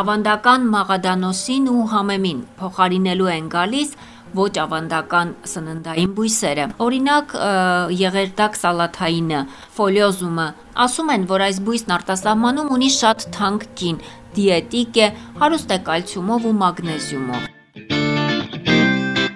ավանդական մաղադանոսին ու համեմին փոխարինելու են գալիս ոչ ավանդական սննդային բույսերը: Օրինակ եղերդակ սալաթայինը, ֆոլիոզումը: Ասում են, որ այս բույսն արտասահմանում ունի շատ թանկ գին, դիետիկ է, հարուստ է կալցիումով ու մագնեզիումով: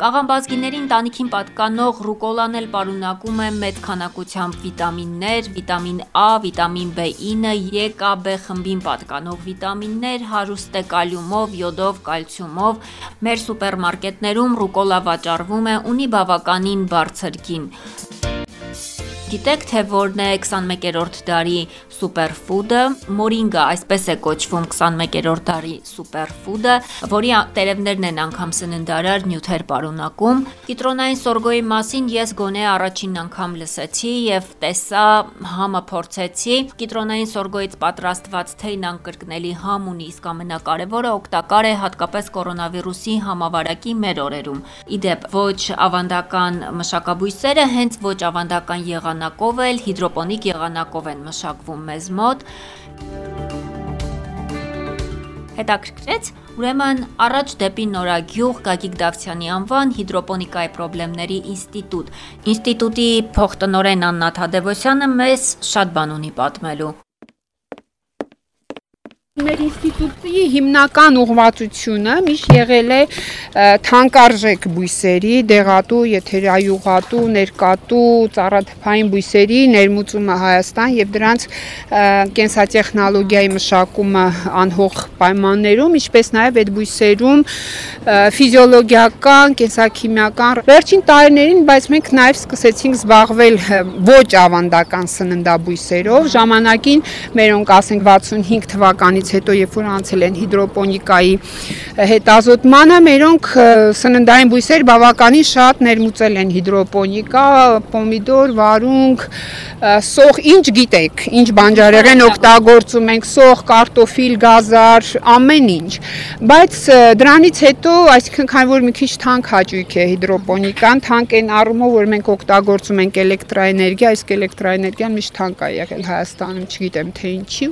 Կաղամբազգիների ընտանիքին պատկանող ռուկոլան էլ պարունակում է մեծ քանակությամբ վիտամիններ, վիտամին Ա, վիտամին B9, E, K, B խմբին պատկանող վիտամիններ, հարուստ է կալիումով, յոդով, կալցիումով: Մեր սուպերմարկետներում ռուկոլա վաճառվում է, ունի բավականին բարձր գին: Գիտե՞ք թե որն է 21-րդ դարի սուպերֆուդը: Մորինգա այսպես է կոչվում 21-րդ դարի սուպերֆուդը, որի տերևներն են անգամ սննդարար նյութեր պարունակում: Կիտրոնային սորգոյի մասին ես գոնե առաջին անգամ լսեցի և տեսա, համը փորձեցի: Կիտրոնային սորգոյից պատրաստված թեյն անկրկնելի համ ունի, իսկ ամենակարևորը օգտակար է հատկապես կորոնավիրուսի համավարակի մեր օրերում: Ի դեպ, ոչ ավանդական մշակաբույսերը հենց ոչ ավանդական եղանակով էլ հիդրոպոնիկ եղանակով են մշակվում մեզ մոտ: Հետաքրքրեց: Ուրեմն առաջ դեպի Նորագյուղ Գագիկ Դավթյանի անվան հիդրոպոնիկայի պրոբլեմների ինստիտուտ: Ինստիտուտի փոխտնօրեն Աննա Թադևոսյանը մեզ շատ բան ունի պատմելու: Մեր ինստիտուտի հիմնական ուղղվածությունը միշտ եղել է թանկարժեք բույսերի՝ դեղատու, եթերայուղատու, ներկատու, ծառաթփային բույսերի ներմուծումը Հայաստան և դրանց կենսատեխնոլոգիայի մշակումը անհող պայմաններում, ինչպես նաև այդ բույսերում ֆիզիոլոգիական, կենսաքիմիական: Վերջին տարիներին մենք նաև սկսեցինք զբաղվել ոչ ավանդական սննդաբույսերով: Ժամանակին մերոնք 65 թվականից հետո, երբ որ անցել են հիդրոպոնիկայի հետազոտմանը, մերոնք սննդային բույսեր բավականին շատ ներմուծել են հիդրոպոնիկա, պոմիդոր, վարունգ, սող, ինչ գիտեք, ինչ բանջարեղեն օգտագործում ենք, սող, կարտոֆիլ, գազար, ամեն ինչ: Բայց դրանից հետո, քանի որ մի քիչ թանկ հաճույք է հիդրոպոնիկան, թանկ այն առումով, որ մենք օգտագործում ենք էլեկտրաէներգիա, իսկ էլեկտրաէներգիան միշտ թանկ ա եղել Հայաստանում, չգիտեմ թե ինչի,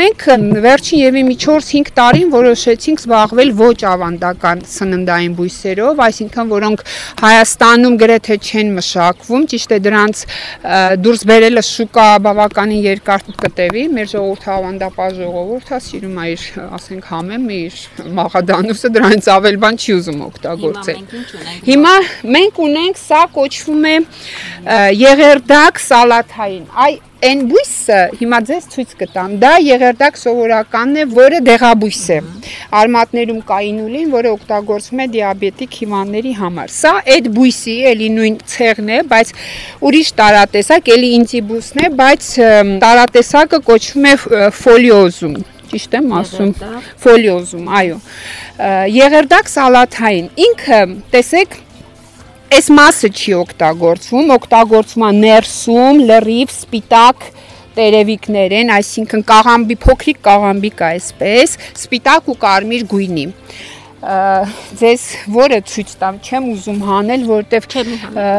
մենք վերջին մի 4-5 տարին որոշեցինք զբաղվել ոչ ավանդական սննդային բույսերով, այսինքն որոնք Հայաստանում գրեթե չեն մշակվում, ճիշտ է դրանց դուրս բերելը շուկա բավականին երկար կտևի: Մեր ժողովուրդը ավանդապաշտ ժողովուրդ ա, սիրում ա իր համեմը, իր մաղադանոսը, դրանից ավել բան չի ուզում օգտագործել: Հիմա մենք ունենք, սա կոչվում է եղերդակ սալաթային: Այն բույսը հիմա ձեզ ցույց կտամ, դա եղերդակ սովորականն է, որը դեղաբույս է: Արմատներում կա ինուլին, որը օգտագործվում է դիաբետիկ հիվանդների համար: Սա այդ բույսի նույն ցեղն է, բայց ուրիշ տարատեսակ, էլի ինծիբուսն է, բայց տարատեսակը կոչվում է ֆոլիոզում: Եղերդակ սալաթային: Ինքը այս մասը չի օգտագործվում, օգտագործվում ա ներսում լրիվ սպիտակ տերևիկներ են, այսինքն փոքրիկ կաղամբիկ ա այսպես, սպիտակ ու կարմիր գույնի: Ձեզ որը ցույց տամ, չեմ ուզում հանել, որովհետև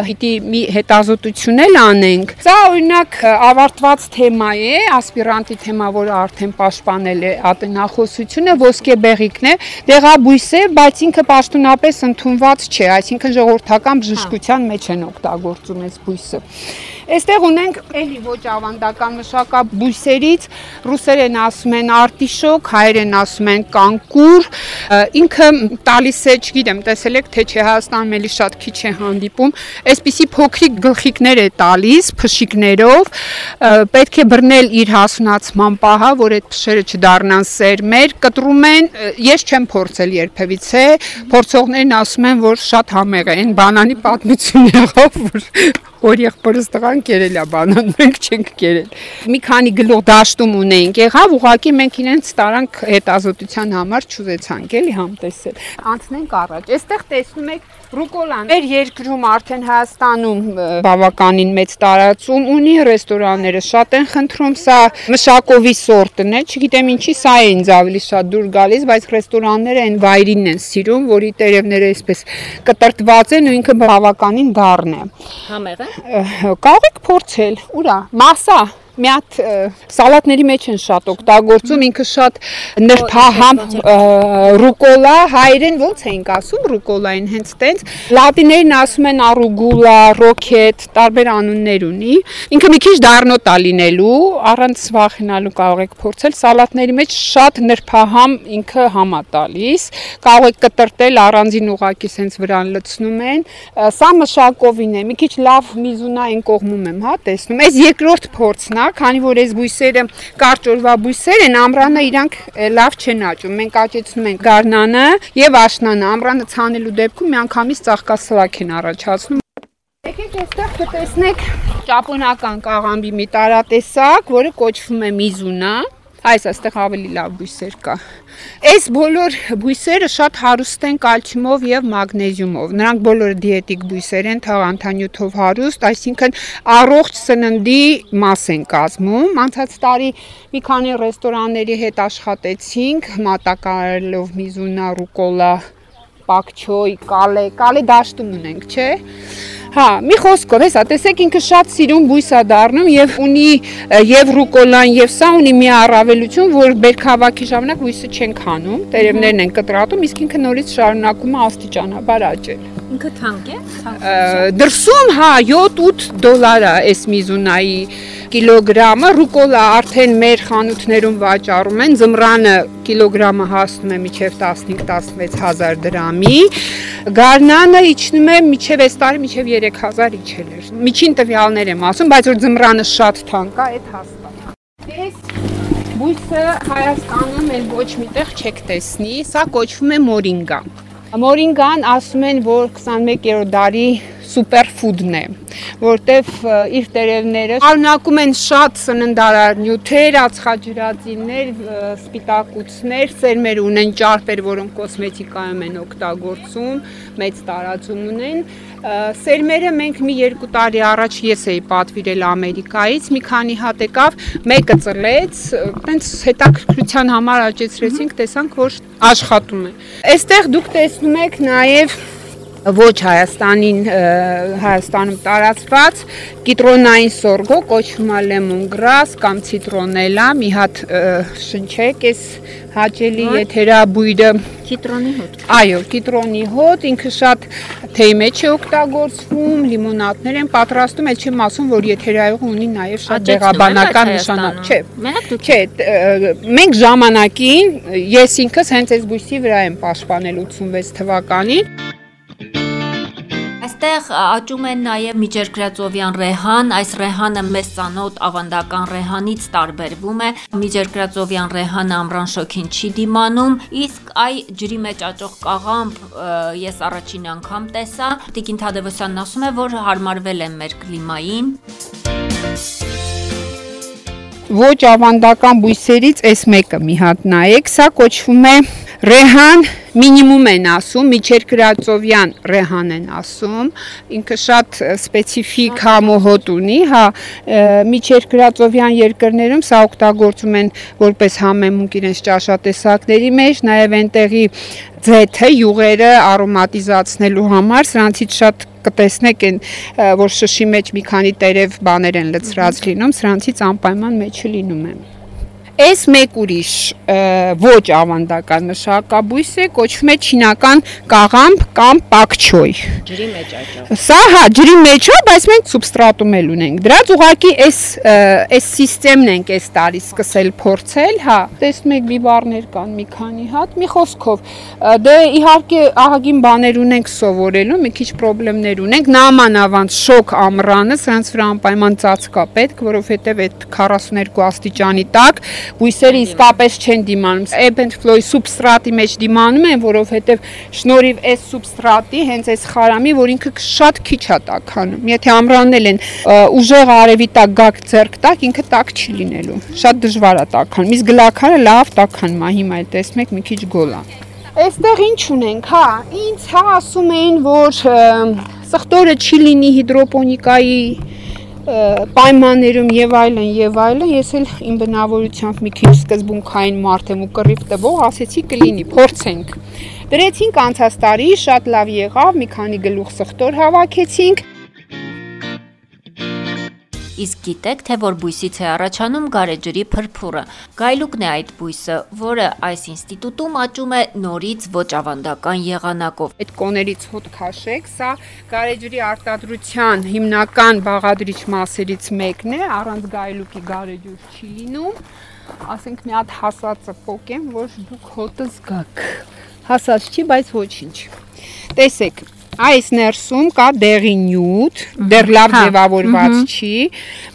պիտի մի հետազոտություն էլ անենք: Սա օրինակ ավարտված թեմա է, ասպիրանտի թեմա, որը արդեն պաշտպանել է ատենախոսությունը, ոսկեբեղիկն է: Դեղաբույս է, բայց ինքը պաշտոնապես ընդունված չէ, այսինքն ժողովրդական բժշկության մեջ են օգտագործում այս բույսը: Այստեղ ունենք ոչ ավանդական մշակաբույսերից, ռուսերեն ասում են արտիշոկ, հայերեն ասում են կանկուր: Ինքը տալիս է, չգիտեմ տեսել եք թե չէ, Հայաստանում էլի շատ քիչ է հանդիպում, այսպիսի փոքրիկ գլխիկներ է տալիս փշիկներով: Պետք է բռնել իր հասունացման պահը, որ այդ փշերը չդառնան սերմեր: Կտրում են, ես չեմ փորձել երբևիցե, փորձողներն ասում են, որ շատ համեղ Էն բանանի պատմություն եղավ, որ հորեղբորս տղան կերել ա բանան, մենք չենք կերել: Մի քանի գլուխ դաշտում ունեինք, ուղղակի մենք իրենց տարանք հետազոտության համար, չուզեցանք համտեսել: Անցնենք առաջ: Այստեղ տեսնում եք ռուկոլան: Մեր երկրում արդեն Հայաստանում բավականին մեծ տարածում ունի, ռեստորանները շատ են խնդրում, սա մշակովի սորտն է, չգիտեմ ինչի սա է ինձ ավելի շատ դուր գալիս, բայց ռեստորանները այն վայրինն են սիրում, որի տերևները կտրտված են ու ինքը բավականին դառն է: Համե՞ղ է: Կարող եք փորձել: Մասա, մի հատ սալատների մեջ են շատ օգտագործում, ինքը շատ նրբահամ ռուկոլա, հայերեն ո՞նց էինք ասում ռուկոլային, հենց տենց։ Լատիներն ասում են arugula, rocket, տարբեր անուններ ունի։ Ինքը մի քիչ դառնոտ է լինելու, առանց վախենալու կարող եք փորձել։ Սալատների մեջ շատ նրբահամ ինքը համա տալիս։ Կարող եք կտրտել առանձին ուղակի սենց վրան լցնում են։ Սա մշակովին է, մի քիչ լավ միզունային կողմում եմ, հա, տեսնում։ Այս երկրորդ փորձն է, քանի որ այս բույսերը կարճ օրվա բույսեր են, ամռանը իրանք լավ չեն աճում։ Մենք աճեցնում ենք գարնանը եւ աշնանը։ Ամռանը ցանելու դեպքում միանգամից ծաղկասլակ են առաջացնում։ Եկեք այստեղ կտեսնեք ճապոնական կաղամբի մի տարատեսակ, որը կոչվում է միզունա այս այստեղ ավելի լավ բույսեր կա։ Այս բոլոր բույսերը շատ հարուստ են կալցիումով եւ մագնեզիումով։ Նրանք բոլորը դիետիկ բույսեր են, թաղանթանյութով հարուստ, այսինքն առողջ սննդի մաս են կազմում։ Անցած տարի մի քանի ռեստորանների հետ աշխատեցինք, մատակարելով միզունա, ռուկոլա, պակչոյ, կալե, կալե դաշտում ունենք, չէ՞։ Հա, մի խոսքով, հեսա, տեսեք ինքը շատ սիրուն բույս է դառնում եւ ունի եւ ռուկոլան եւ սա ունի մի առավելություն, որ բերքավակի ժամանակ բույսը չեն քանում, տերևներն են կտրատում, իսկ ինքը նորից շարունակում է աստիճանաբար աճել։ Ինքը թանկ է։ Դրսում հա 7-8 դոլար է այս միզունայի կիլոգրամը, ռուկոլա արդեն մեր խանութներում վաճառում են, զմրանը կիլոգրամը հասնում է միջև 15-16 հազար դրամի, գարնանը իջնում է միջև այս տարի միջև 3000 իջել էր։ Միջին տվյալներ եմ ասում, բայց որ զմրանը շատ թանկ է, այդ հաստատ։ Այս բույսը Հայաստանում էլ ոչ միտեղ չեք տեսնի, սա կոչվում է մորինգա։ Մորինգան ասում են, որ 21-րդ դարի սուպերֆուդն է, որտեվ իր տերևները շարունակում են շատ սննդարար նյութեր, ածխաջրածիններ, սպիտակուցներ, սերմեր ունեն ճարպեր, որոնք կոսմետիկայում են օգտագործում, մեծ տարածում ունեն։ Սերմերը մենք մի երկու տարի առաջ ես էի պատվիրել Ամերիկայից, մի քանի հատ եկավ, մեկը ծլեց, տենց հետաքրքրության համար աճեցրեցինք, տեսանք, որ աշխատում է։ Այստեղ դուք տեսնում եք նաև ոչ Հայաստանին Հայաստանում տարածված կիտրոնային սորգո կոչվում է լեմոնգրաս կամ ցիտրոնելա, մի հատ շնչեք այս հաճելի եթերաբույրը կիտրոնի հոտ։ Այո, կիտրոնի հոտ, ինքը շատ թեյ մեջ է օգտագործվում, լիմոնադներ են պատրաստում, այլ չեմ ասում, որ եթերայողը ունի նաև շատ դեղաբանական նշանակ, չէ։ Մենակ դուք Չէ, մենք ժամանակին ես ինքս հենց այս բույսի վրա եմ պաշտպանել 86 թվականին Այստեղ աճում են նաև միջերկրածովյան ռեհան, այս ռեհանը մեծ ծանոթ ավանդական ռեհանից տարբերվում է։ Միջերկրածովյան ռեհանը ամռան շոքին չի դիմանում, իսկ այ ջրի մեջ աճող կաղամբ ես առաջին անգամ տեսա։ Տիկին Թադևոսյանն ասում է, որ հարմարվել է մեր կլիմային ոչ ավանդական բույսերից այս մեկը մի հատ նայեք, սա կոչվում է Ռեհան մինիմում են ասում, միջերկրածովյան ռեհան են ասում, ինքը շատ սպეციფიկ համոհոտ ունի, հա, միջերկրածովյան երկրներում սա օգտագործում են որպես համեմունք իրենց ճաշատեսակների մեջ, նաև այնտեղի ձեթը, յուղերը արոմատիզացնելու համար սրանցից շատ կտեսնեք են որ շշի մեջ մի քանի տերև բաներ են լցրած լինում, սրանցից անպայման մեջը լինում են։ Այս մեկ ուրիշ ոչ ավանդական մշակաբույս է, կոչվում է չինական կաղամբ կամ պակչոյ։ Ջրի մեջ աճող։ Սա հա, ջրի մեջ է, բայց մենք սուբստրատում էլ ունենք։ Դրանց ուղակի այս այս համակարգն ենք այս տարի սկսել փորձել, հա։ Տեսնում եք բիբարներ կան մի քանի հատ, մի խոսքով։ Դե իհարկե ահագին բաներ ունենք սովորելու, մի քիչ խնդիրներ ունենք։ Նաման ավանց շոկ ամռանը, սրանց վրա անպայման ծածկա պետք, որովհետև այդ 42 աստիճանի տակ բույսերը իսկապես չեն դիմանում։ Ebb and flow սուբստրատի մեջ դիմանում են, որովհետև շնորհիվ այս սուբստրատի, հենց այս խարամի, որ ինքը շատ քիչ է տականում։ Եթե ամրանել են ուժեղ արևի տակ գակ ձեռք տակ, ինքը տակ չի լինելու։ Շատ դժվար է տականում։ Իսկ գլակարը լավ տականում է, հիմա էլ տեսնում եք մի քիչ գոլ է։ Այստեղ ինչ ունենք, հա, ինձ հա ասում էին, որ սխտորը չի լինի հիդրոպոնիկայի պայմաններում եւ այլն եւ այլն ես էլ իմ բնավորությամբ մի քիչ սկզբունքային մարդ եմ ու կռիվ տվող ասեցի կլինի փորձենք դրեցինք անցած տարի շատ լավ եղավ մի քանի գլուխ սխտոր հավաքեցինք Իսկ գիտեք, թե որ բույսից է առաջանում գարեջրի փրփուրը։ Գայլուկն է այդ բույսը, որը այս ինստիտուտում աճում է նորից ոչ ավանդական եղանակով։ Այդ կոներից հոտ քաշեք, սա գարեջրի արտադրության հիմնական բաղադրիչ մասերից մեկն է, առանց գայլուկի գարեջուր չի լինում ասենք մի հատ հասածը փոկեմ, որ դուք հոտը զգաք։ Հասած չի, բայց ոչինչ։ Տեսեք, այս ներսում կա դեղի նյութ, դեռ լավ հա, ձևավորված չի։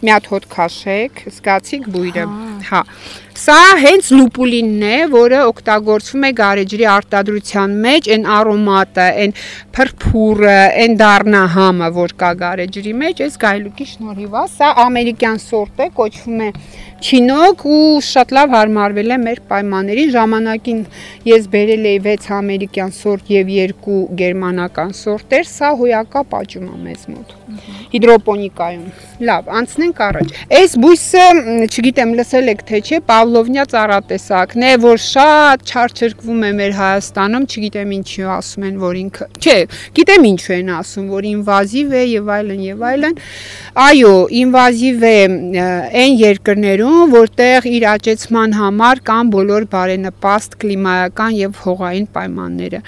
Մի հատ հոտ քաշեք, զգացիք բույրը։ Հա։ Սա հենց լուպուլինն է, որը օգտագործվում է գարեջրի արտադրության մեջ, այն արոմատը, այն փրփուրը, այն դառնահամը, որ կա գարեջրի մեջ, այս գայլուկի շնորհիվ է։ Սա ամերիկյան սորտ է, կոչվում է Չինոկ ու շատ լավ հարմարվել է մեր պայմաններին։ Ժամանակին ես բերել էի 6 ամերիկյան սորտ եւ 2 գերմանական սորտեր, սա հոյակապ աճում է մեզ մոտ։ Հիդրոպոնիկայում։ Լավ, անցնենք առաջ։ Այս բույսը, չգիտեմ, լսել եք թե չէ, Պավլովնյա ծառատեսակն է, որ շատ չարչրկվում է մեր Հայաստանում, չգիտեմ ինչի ասում են, որ ինքը, չէ, գիտեմ ինչու են ասում, որ ինվազիվ է եւ այլն եւ այլն։ Այո, ինվազիվ է այն երկրներում Հայաստանում, որտեղ իր աճեցման համար կան բոլոր բարենպաստ կլիմայական եւ հողային պայմանները։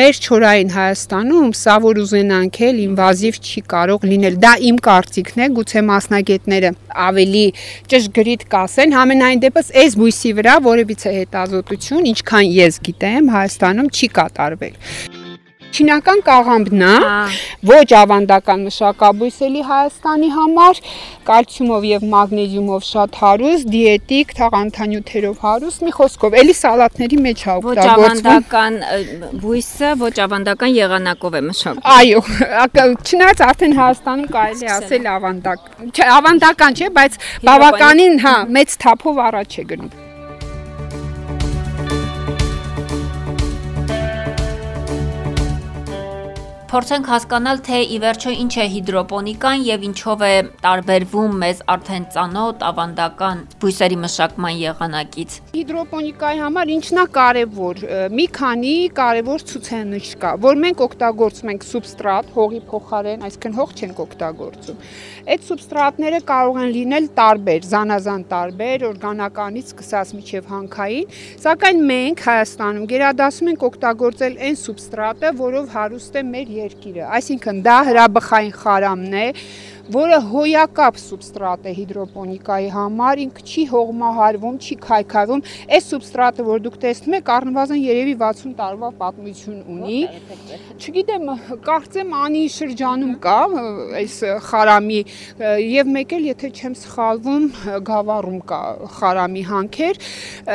Մեր չորային Հայաստանում սա որ ուզենանք էլ ինվազիվ չի կարող լինել։ Դա իմ կարծիքն է, գուցե մասնագետները ավելի ճշգրիտ կասեն, համենայն դեպս այս բույսի վրա որևիցե հետազոտություն, ինչքան ես գիտեմ, Հայաստանում չի կատարվել չինական կաղամբն է, ոչ ավանդական մշակաբույս էլի Հայաստանի համար, կալցիումով եւ մագնեզիումով շատ հարուստ, դիետիկ, թաղանթանյութերով հարուստ, մի խոսքով, էլի սալատների մեջ է օգտագործվում։ Ոչ ավանդական բույսը, ոչ ավանդական եղանակով է մշակվում։ Այո, չնայած արդեն Հայաստանում կարելի ասել ավանդական, չէ, ավանդական չէ, բայց բավականին, հա, մեծ թափով առաջ է գնում։ Փորձենք հասկանալ, թե ի վերջո ինչ է հիդրոպոնիկան եւ ինչով է տարբերվում մեզ արդեն ծանոթ ավանդական բույսերի մշակման եղանակից։ Հիդրոպոնիկայի համար ինչն է կարևոր։ Մի քանի կարևոր ցուցանիշ կա, որ մենք օգտագործում ենք սուբստրատ, հողի փոխարեն, այսինքն հող չենք օգտագործում։ Այդ սուբստրատները կարող են լինել տարբեր, զանազան տարբեր, օրգանականից սկսած միջև հանքային, սակայն մենք Հայաստանում գերադասում ենք օգտագործել այն սուբստրատը, որով հարուստ է մեր երկիրը։ Այսինքն դա հրաբխային խարամն է, որը հոյակապ սուբստրատ է հիդրոպոնիկայի համար, ինքը չի հողմահարվում, չի քայքայվում։ Այս սուբստրատը, որ դուք տեսնում եք, առնվազն երևի 60 տարվա պատմություն ունի։ Չգիտեմ, կարծեմ անի շրջանում կա այս խարամի եւ մեկ էլ եթե չեմ սխալվում, գավառում կա խարամի հանքեր։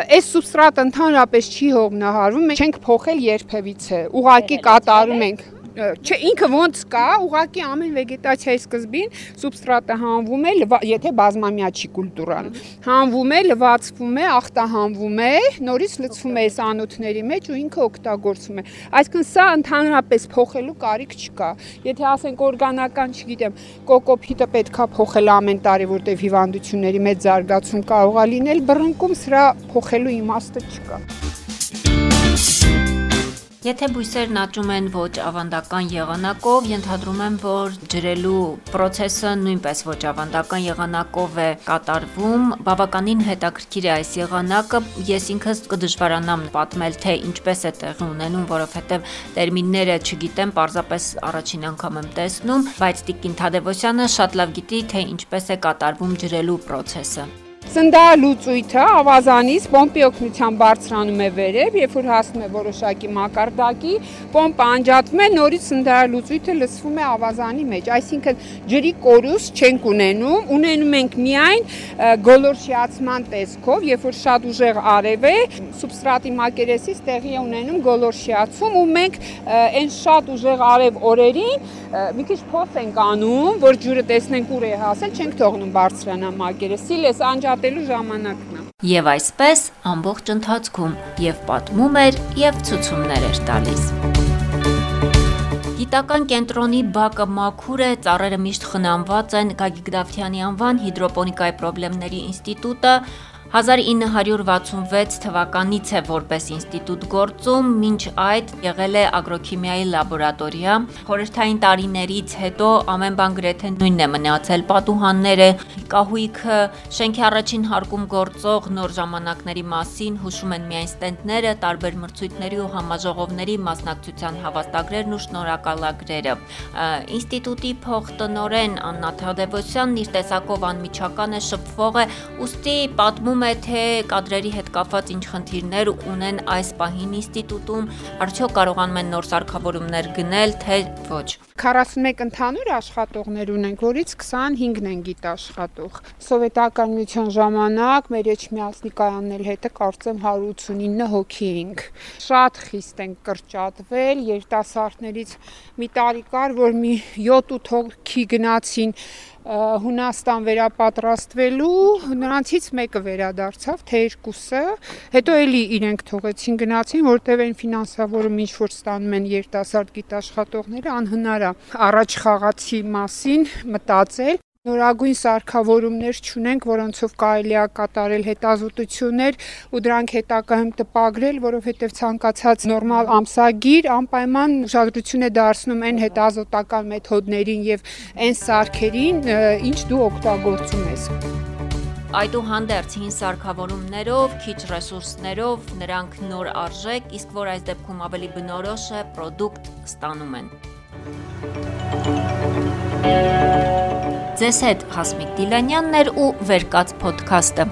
Այս սուբստրատը ընդհանրապես չի հողմահարվում, չենք փոխել երբևիցե։ Ուղակի կատարում ենք չէ ինքը ոնց կա, ուղղակի ամեն վեգետացիայի սկզբին սուբստրատը հանվում է, եթե բազմամյա չի կուլտուրան, հանվում է, լվացվում է, ախտահանվում է, նորից լցվում է այս անոթների մեջ ու ինքը օգտագործվում է։ Այսինքն սա ընդհանրապես փոխելու կարիք չկա։ Եթե ասենք օրգանական, չգիտեմ, կոկոփիտը պետքա փոխել ամեն տարի, որտեղ հիվանդությունների մեծ զարգացում կարող է լինել, բռնկում սրա փոխելու իմաստը չկա։ Եթե բույսերն աճում են ոչ ավանդական եղանակով, ենթադրում եմ, որ ջրելու process-ը նույնպես ոչ ավանդական եղանակով է կատարվում։ Բավականին հետաքրքիր է այս եղանակը։ Ես ինքս կդժվարանամ պատմել, թե ինչպես է տեղի ունենում, որովհետև տերմինները չգիտեմ, parzapes առաջին անգամ եմ տեսնում, բայց Տիկին Թադևոսյանը շատ լավ գիտի, թե ինչպես է կատարվում ջրելու process-ը։ Սնդալուծույթը ավազանից պոմպի օգնությամբ բարձրանում է վերև, երբ որ հասնում է որոշակի մակարդակի, պոմպը անջատվում է, նորից սնդալուծույթը լցվում է ավազանի մեջ, այսինքն ջրի կորուս չենք ունենում, ունենում ենք միայն գոլորշիացման տեսքով, երբ որ շատ ուժեղ արև է, սուբստրատի մակերեսից տեղի է ունենում գոլորշիացում ու մենք այն շատ ուժեղ արև օրերին մի քիչ փոս ենք անում, որ ջուրը տեսնենք ուր է հասել, չենք թողնում բարձրանա մակերեսի, լես անջատելու ժամանակն է։ Եվ այսպես ամբողջ ընթացքում եւ պատմում էր եւ ցուցումներ էր տալիս։ Գիտական կենտրոնի բակը մաքուր է, ծառերը միշտ խնամված են, Գագիկ Դավթյանի անվան հիդրոպոնիկայի խնդիրների ինստիտուտը 1966 թվականից է որպես ինստիտուտ գործում, մինչ այդ եղել է ագրոքիմիայի լաբորատորիա։ Խորհրդային տարիներից հետո ամեն բան գրեթե նույնն է մնացել։ Պատուհանները, կահույքը, շենքի առաջին հարկում գործող նոր ժամանակների մասին հուշում են միայն ստենտները, տարբեր մրցույթների ու համաժողովների մասնակցության հավաստագրերն ու շնորհակալագրերը։ Ինստիտուտի փոխտնօրեն Աննա Թադևոսյանն իր տեսակով անմիջական է, շփվող է, ուստի պատմում է, թե կադրերի հետ կապված ինչ խնդիրներ ունեն այս պահին ինստիտուտում, արդյոք կարողանում են նոր սարքավորումներ գնել, թե ոչ։ 41 ընդհանուր աշխատողներ ունենք, որից 25-ն են գիտաշխատող։ Սովետական միության ժամանակ մեր Էջմիածնի կայանն էլ հետը կարծեմ 189 հոգի ենք։ Շատ խիստ են կրճատվել երիտասարդներից մի տարի կար, որ մի 7-8 հոգի գնացին Հունաստան վերապատրաստվելու, նրանցից մեկը վերադարձավ, թե երկուսը, հետո էլի իրենք թողեցին գնացին, որտեղ այն ֆինանսավորում ինչ որ ստանում են երիտասարդ գիտաշխատողները, անհնար է առաջ խաղացի մասին մտածել նորագույն սարքավորումներ չունենք, որոնցով կարելի է կատարել հետազոտություններ ու դրանք հետագայում տպագրել, որովհետև ցանկացած նորմալ ամսագիր անպայման ուշադրություն է դարձնում այն հետազոտական մեթոդներին եւ այն սարքերին, ինչ դու օգտագործում ես այդուհանդերձ հին սարքավորումներով, քիչ ռեսուրսներով նրանք նոր արժեք, իսկ որ այս դեպքում ավելի բնորոշ է, ապրանք ստանում են։ Ձեզ հետ Հասմիկ Դիլանյանն էր ու Վերկաց ոդքասթը։